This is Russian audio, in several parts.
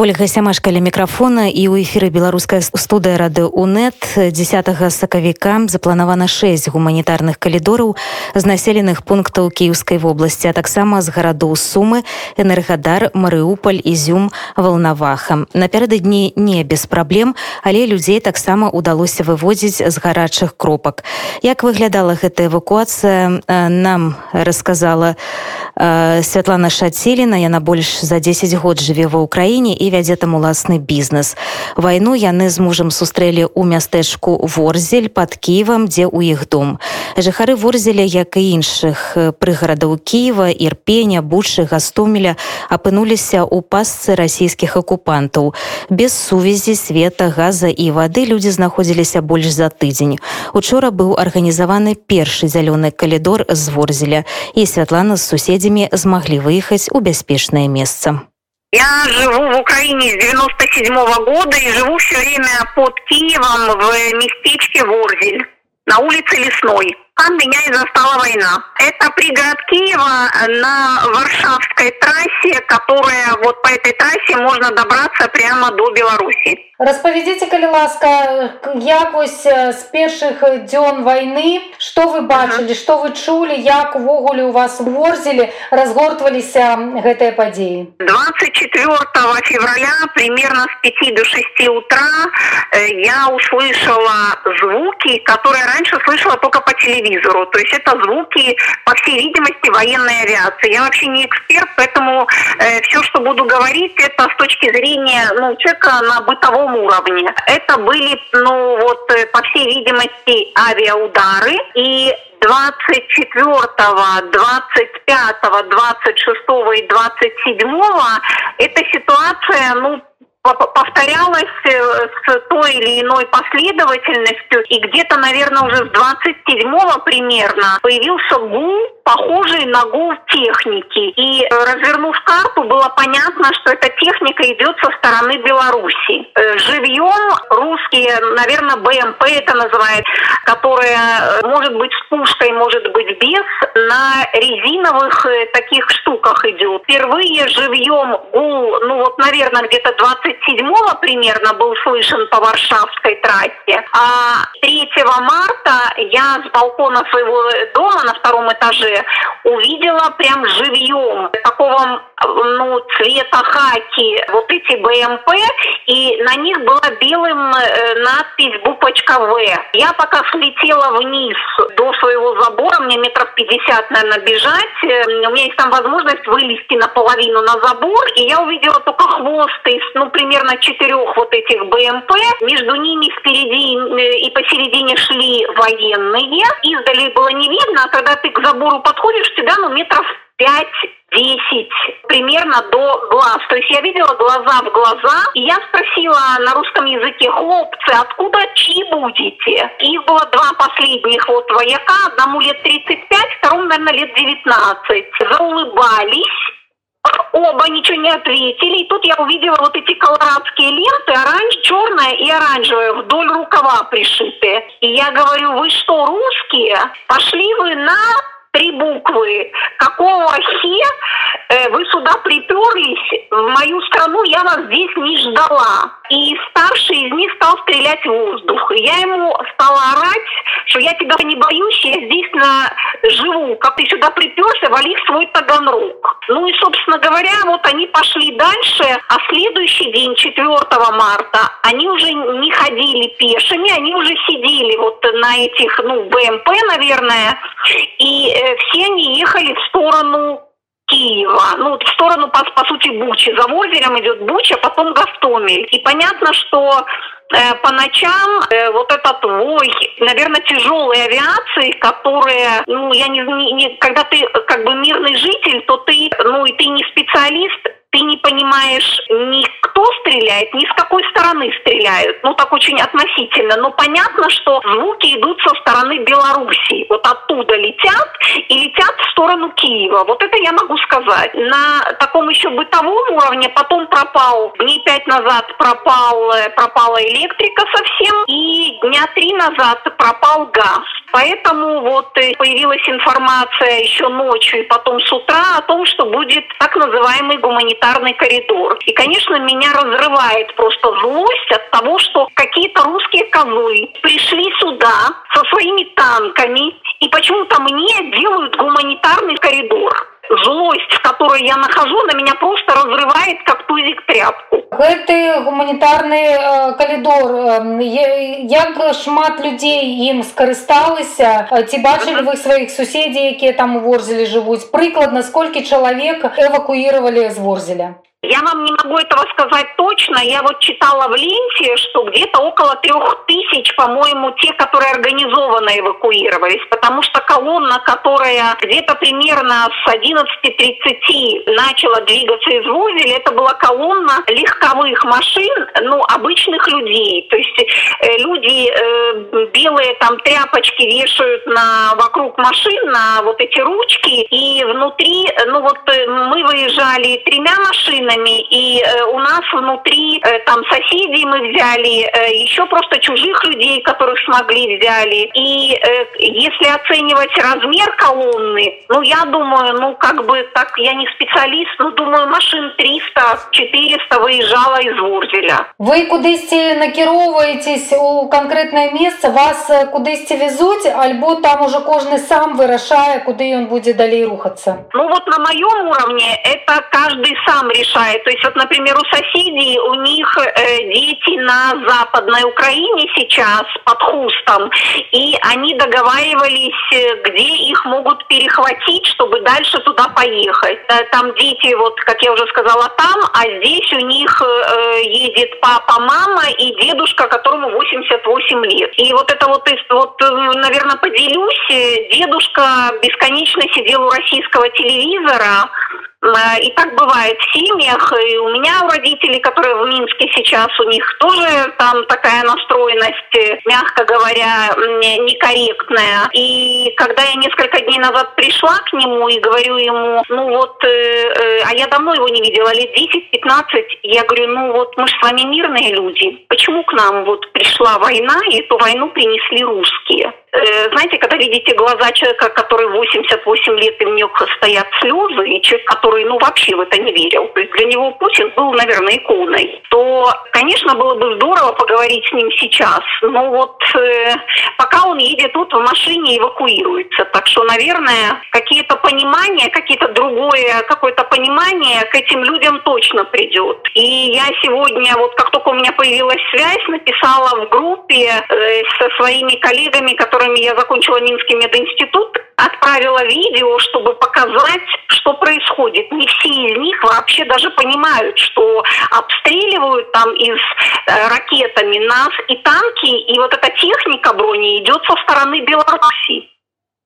ольга сямашка ля мікрафона і ў эфіры беларуская студыя рады унет 10 сакавіка запланавана 6 гуманітарных калідораў з населеных пунктаў кіеўскай вобласці а таксама з гарадоў сумы энергадар марыуполь ізюм волнаваха напярэдадні не без праблем але людзей таксама удалося выводзіць з гарачых кропак. Як выглядала гэта эвакуацыя нам рассказала Святлана шацеліна. Яна больш за 10 год жыве ва ўкраіне і вядзе там уласны бізнес. Вайну яны з мужам сустрэлі ў мястэчку ворзель под кіевам дзе ў іх дом. Жыхары ворзеля як і іншых прыгарадаў кіева ірпеня бучы гастомеля апынуліся ў пасцы расійскіх акупантаў. Без сувязі света газа і вады людзі знаходзіліся больш за тыдзень. Учора быў арганізаваны першы зялёны калідор з ворзеля і святлана з суседзямі змаглі выехаць у бяспечнае месца Я живу в Украине с 97 -го года и живу все время под Киевом в местечке Ворзель на улице Лесной. Там меня и застала война. Это пригород Киева на Варшавской трассе, которая вот по этой трассе можно добраться прямо до Беларуси. Распавядзіце, калі ласка, як вось з першых дзён вайны, што вы бачылі, што вы чулі, як увогуле у вас ворзелі разгортваліся гэтыя падзеі. 24 февраля примерно с 5 до 6 утра я услышала звуки, которые раньше слышала только по телевизору. То есть это звуки, по всей видимости, военной авиации. Я вообще не эксперт, поэтому э, все, что буду говорить, это с точки зрения ну, человека на бытовом уровне. Это были, ну вот, э, по всей видимости, авиаудары. И 24, 25, 26 и 27 эта ситуация, ну, повторялась э, с той или иной последовательностью, и где-то, наверное, уже с 27-го примерно появился гул, похожий на гул техники. И э, развернув карту, было понятно, что эта техника идет со стороны Беларуси. Э, живьем русские, наверное, БМП это называют, которая может быть с пушкой, может быть без, на резиновых таких штуках идет. Впервые живьем гул, ну вот, наверное, где-то 20 27 примерно был слышен по Варшавской трассе, а 3 марта я с балкона своего дома на втором этаже увидела прям живьем такого ну, цвета хаки вот эти БМП, и на них была белым э, надпись буквочка В. Я пока слетела вниз до своего забора, мне метров 50, наверное, бежать, э, у меня есть там возможность вылезти наполовину на забор, и я увидела только хвост из, ну, примерно четырех вот этих БМП. Между ними впереди э, и посередине шли военные. Издали было не видно, а когда ты к забору подходишь, тебя, ну, метров 5-10 примерно до глаз. То есть я видела глаза в глаза, и я спросила на русском языке, хлопцы, откуда чьи будете? Их было два последних вот вояка, одному лет 35, второму, наверное, лет 19. Заулыбались, оба ничего не ответили. И тут я увидела вот эти колорадские ленты, оранж, черная и оранжевая, вдоль рукава пришитые. И я говорю, вы что, русские? Пошли вы на три буквы. Какого хе э, вы сюда приперлись? В мою страну я вас здесь не ждала. И старший из них стал стрелять в воздух. Я ему стала орать, что я тебя не боюсь, я здесь на живу. Как ты сюда приперся, вали в свой Таганрог. Ну и, собственно говоря, вот они пошли дальше, а следующий день, 4 марта, они уже не ходили пешими, они уже сидели вот на этих, ну, БМП, наверное, и э, все они ехали в сторону Киева, ну, в сторону, по, по сути, Бучи. За озером идет Буча, потом Гастомель. И понятно, что э, по ночам э, вот этот вой, наверное, тяжелой авиации, которая, ну, я не, не, когда ты как бы мирный житель, то ты, ну, и ты не специалист, ты не понимаешь ни кто стреляет, ни с какой стороны стреляют. Ну, так очень относительно. Но понятно, что звуки идут со стороны Белоруссии. Вот оттуда летят и летят в сторону Киева. Вот это я могу сказать. На таком еще бытовом уровне потом пропал. Дней пять назад пропал, пропала электрика совсем. И дня три назад пропал газ. Поэтому вот появилась информация еще ночью и потом с утра что будет так называемый гуманитарный коридор. И, конечно, меня разрывает просто злость от того, что какие-то русские козлы пришли сюда со своими танками и почему-то мне делают гуманитарный коридор злость, в которой я нахожу, на меня просто разрывает, как тузик тряпку. Гэты гуманітарны э, калідор э, як шмат людзей ім скарысталася ці бачылі вы сваіх суседзей якія там у ворзелі жывуць прыкладна сколькі чалавек эвакуировали з ворзеля я вам не могу этого сказать точно. Я вот читала в ленте, что где-то около трех тысяч, по-моему, те, которые организованно эвакуировались, потому что колонна, которая где-то примерно с 11.30 начала двигаться из Вузеля, это была колонна легковых машин, ну, обычных людей. То есть э, люди э, белые там тряпочки вешают на, вокруг машин, на вот эти ручки, и внутри, ну вот э, мы выезжали тремя машинами, странами, и э, у нас внутри э, там соседей мы взяли, э, еще просто чужих людей, которых смогли взяли. И э, если оценивать размер колонны, ну я думаю, ну как бы так, я не специалист, но думаю, машин 300-400 выезжала из Ворзеля. Вы кудысьці накіроўваецесь у конкретное место, вас э, кудысьці везуть, альбо там уже кожны сам вырашае, куды он будет далей рухаться? Ну вот на моем уровне это каждый сам решает бывает. то есть вот, например, у соседей, у них э, дети на Западной Украине сейчас под Хустом, и они договаривались, э, где их могут перехватить, чтобы дальше туда поехать. Э, там дети, вот, как я уже сказала, там, а здесь у них едет папа, мама и дедушка, которому 88 лет. И вот это вот, вот наверное, поделюсь, дедушка бесконечно сидел у российского телевизора, и так бывает в семьях. И у меня у родителей, которые в Минске сейчас, у них тоже там такая настроенность, э, мягко говоря, некорректная. И когда я несколько дней назад пришла к нему и говорю ему, ну вот, э, э, а я давно его не видела, лет 10-15, я говорю, ну вот мы же с вами мирные люди. Почему к нам вот пришла война, и эту войну принесли русские? Э, знаете, когда видите глаза человека, который 88 лет, и в них стоят слезы, и человек, который, ну, вообще в это не верил, то есть для него Путин был, наверное, иконой, то, конечно, было бы здорово поговорить с ним сейчас, но вот э, пока он едет тут в машине, эвакуируется. Так что, наверное, какие-то понимания, какие-то другое, какое-то понимание к этим людям точно придет. И я сегодня, вот как только у меня появилась связь, написала в группе э, со своими коллегами, которые которыми я закончила Минский мединститут, отправила видео, чтобы показать, что происходит. Не все из них вообще даже понимают, что обстреливают там из э, ракетами нас и танки, и вот эта техника брони идет со стороны Беларуси.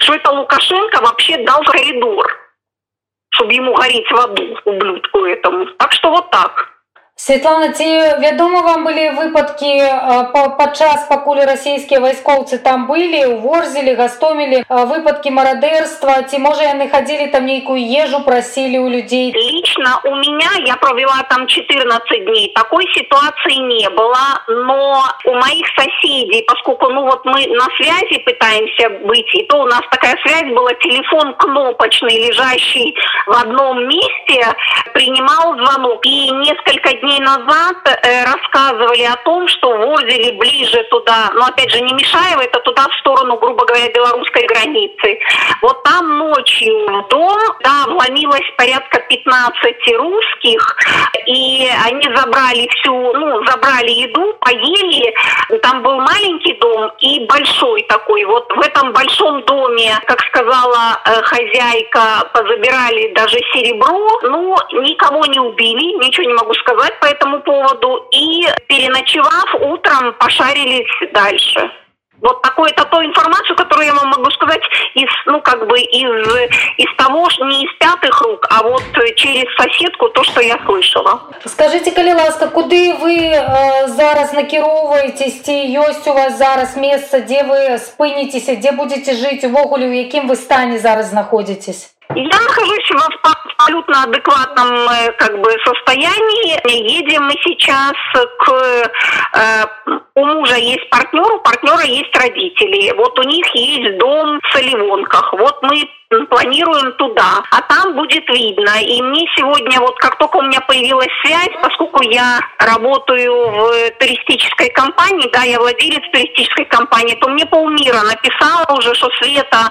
Что это Лукашенко вообще дал коридор, чтобы ему гореть в аду, ублюдку этому. Так что вот так. Светлана ці вядома вам былі выпадкі падчас пакуль расійскія вайскоўцы там былі у ворзелі гастомілі выпадкі марадэрства ці можа яны хадзілі там нейкую ежу просілі у людзей лично у меня я провела там 14 дней такой ситуации не было но у моих соседей поскольку ну вот мы на связи пытаемся быть и то у нас такая связь была телефон кнопочный лежащий в одном месте принимал звонок и несколько дней назад э, рассказывали о том, что возили ближе туда, но опять же не Мишаева, это туда в сторону, грубо говоря, белорусской границы. Вот там ночью в дом, да, вломилось порядка 15 русских, и они забрали всю, ну, забрали еду, поели. Там был маленький дом и большой такой. Вот в этом большом доме, как сказала хозяйка, позабирали даже серебро. Ну, никого не убили, ничего не могу сказать по этому поводу и, переночевав, утром пошарились дальше Вот такую это ту информацию, которую я вам могу сказать из, ну, как бы из, из того, не из пятых рук, а вот через соседку, то, что я слышала. Скажите, калі ласка, куды вы э, зараз накіроўваецесь, ці ёсць у вас зараз месца, дзе вы спынетеся, дзе будете жыць увогуле, у якім вы стане зараз знаходзіцесь? Я нахожусь в абсолютно адекватном э, как бы состоянии. Едем мы сейчас к... Э, у мужа есть партнер, у партнера есть родители. Вот у них есть дом в Соливонках. Вот мы планируем туда, а там будет видно. И мне сегодня, вот как только у меня появилась связь, поскольку я работаю в туристической компании, да, я владелец туристической компании, то мне полмира написала уже, что Света,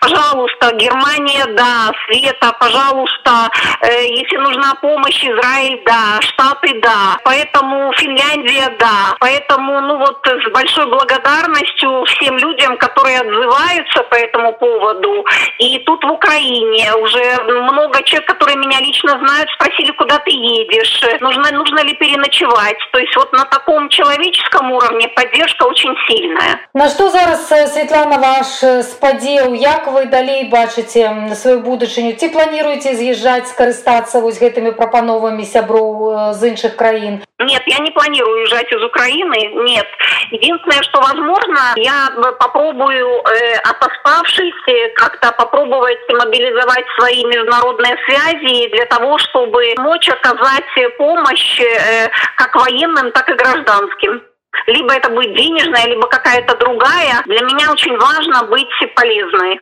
пожалуйста, Германия, да, Света, пожалуйста, э, если нужна помощь, Израиль, да, Штаты, да, поэтому Финляндия, да, поэтому, ну вот, с большой благодарностью всем людям, которые отзываются по этому поводу, и тут в Украине уже много человек, которые меня лично знают, спросили, куда ты едешь, нужно, нужно ли переночевать. То есть вот на таком человеческом уровне поддержка очень сильная. На что зараз, Светлана, ваш спадзеў, як вы далей бачыце свою будучыню? Ці планируеце з'язджаць, скарыстацца вось гэтымі прапановамі сяброў з іншых краін? Нет, я не планирую уезжать из Украины, нет. Единственное, что возможно, я попробую, э, отоспавшись, как-то попробовать мобилизовать свои международные связи для того, чтобы мочь оказать помощь э, как военным, так и гражданским. Либо это будет денежная, либо какая-то другая. Для меня очень важно быть полезной.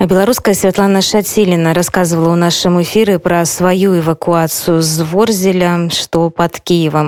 А беларуская Святлана Шаціліна рассказывала ў нашым эфіры пра сваю эвакуацыю з Ворзеля, што пад Кіевам.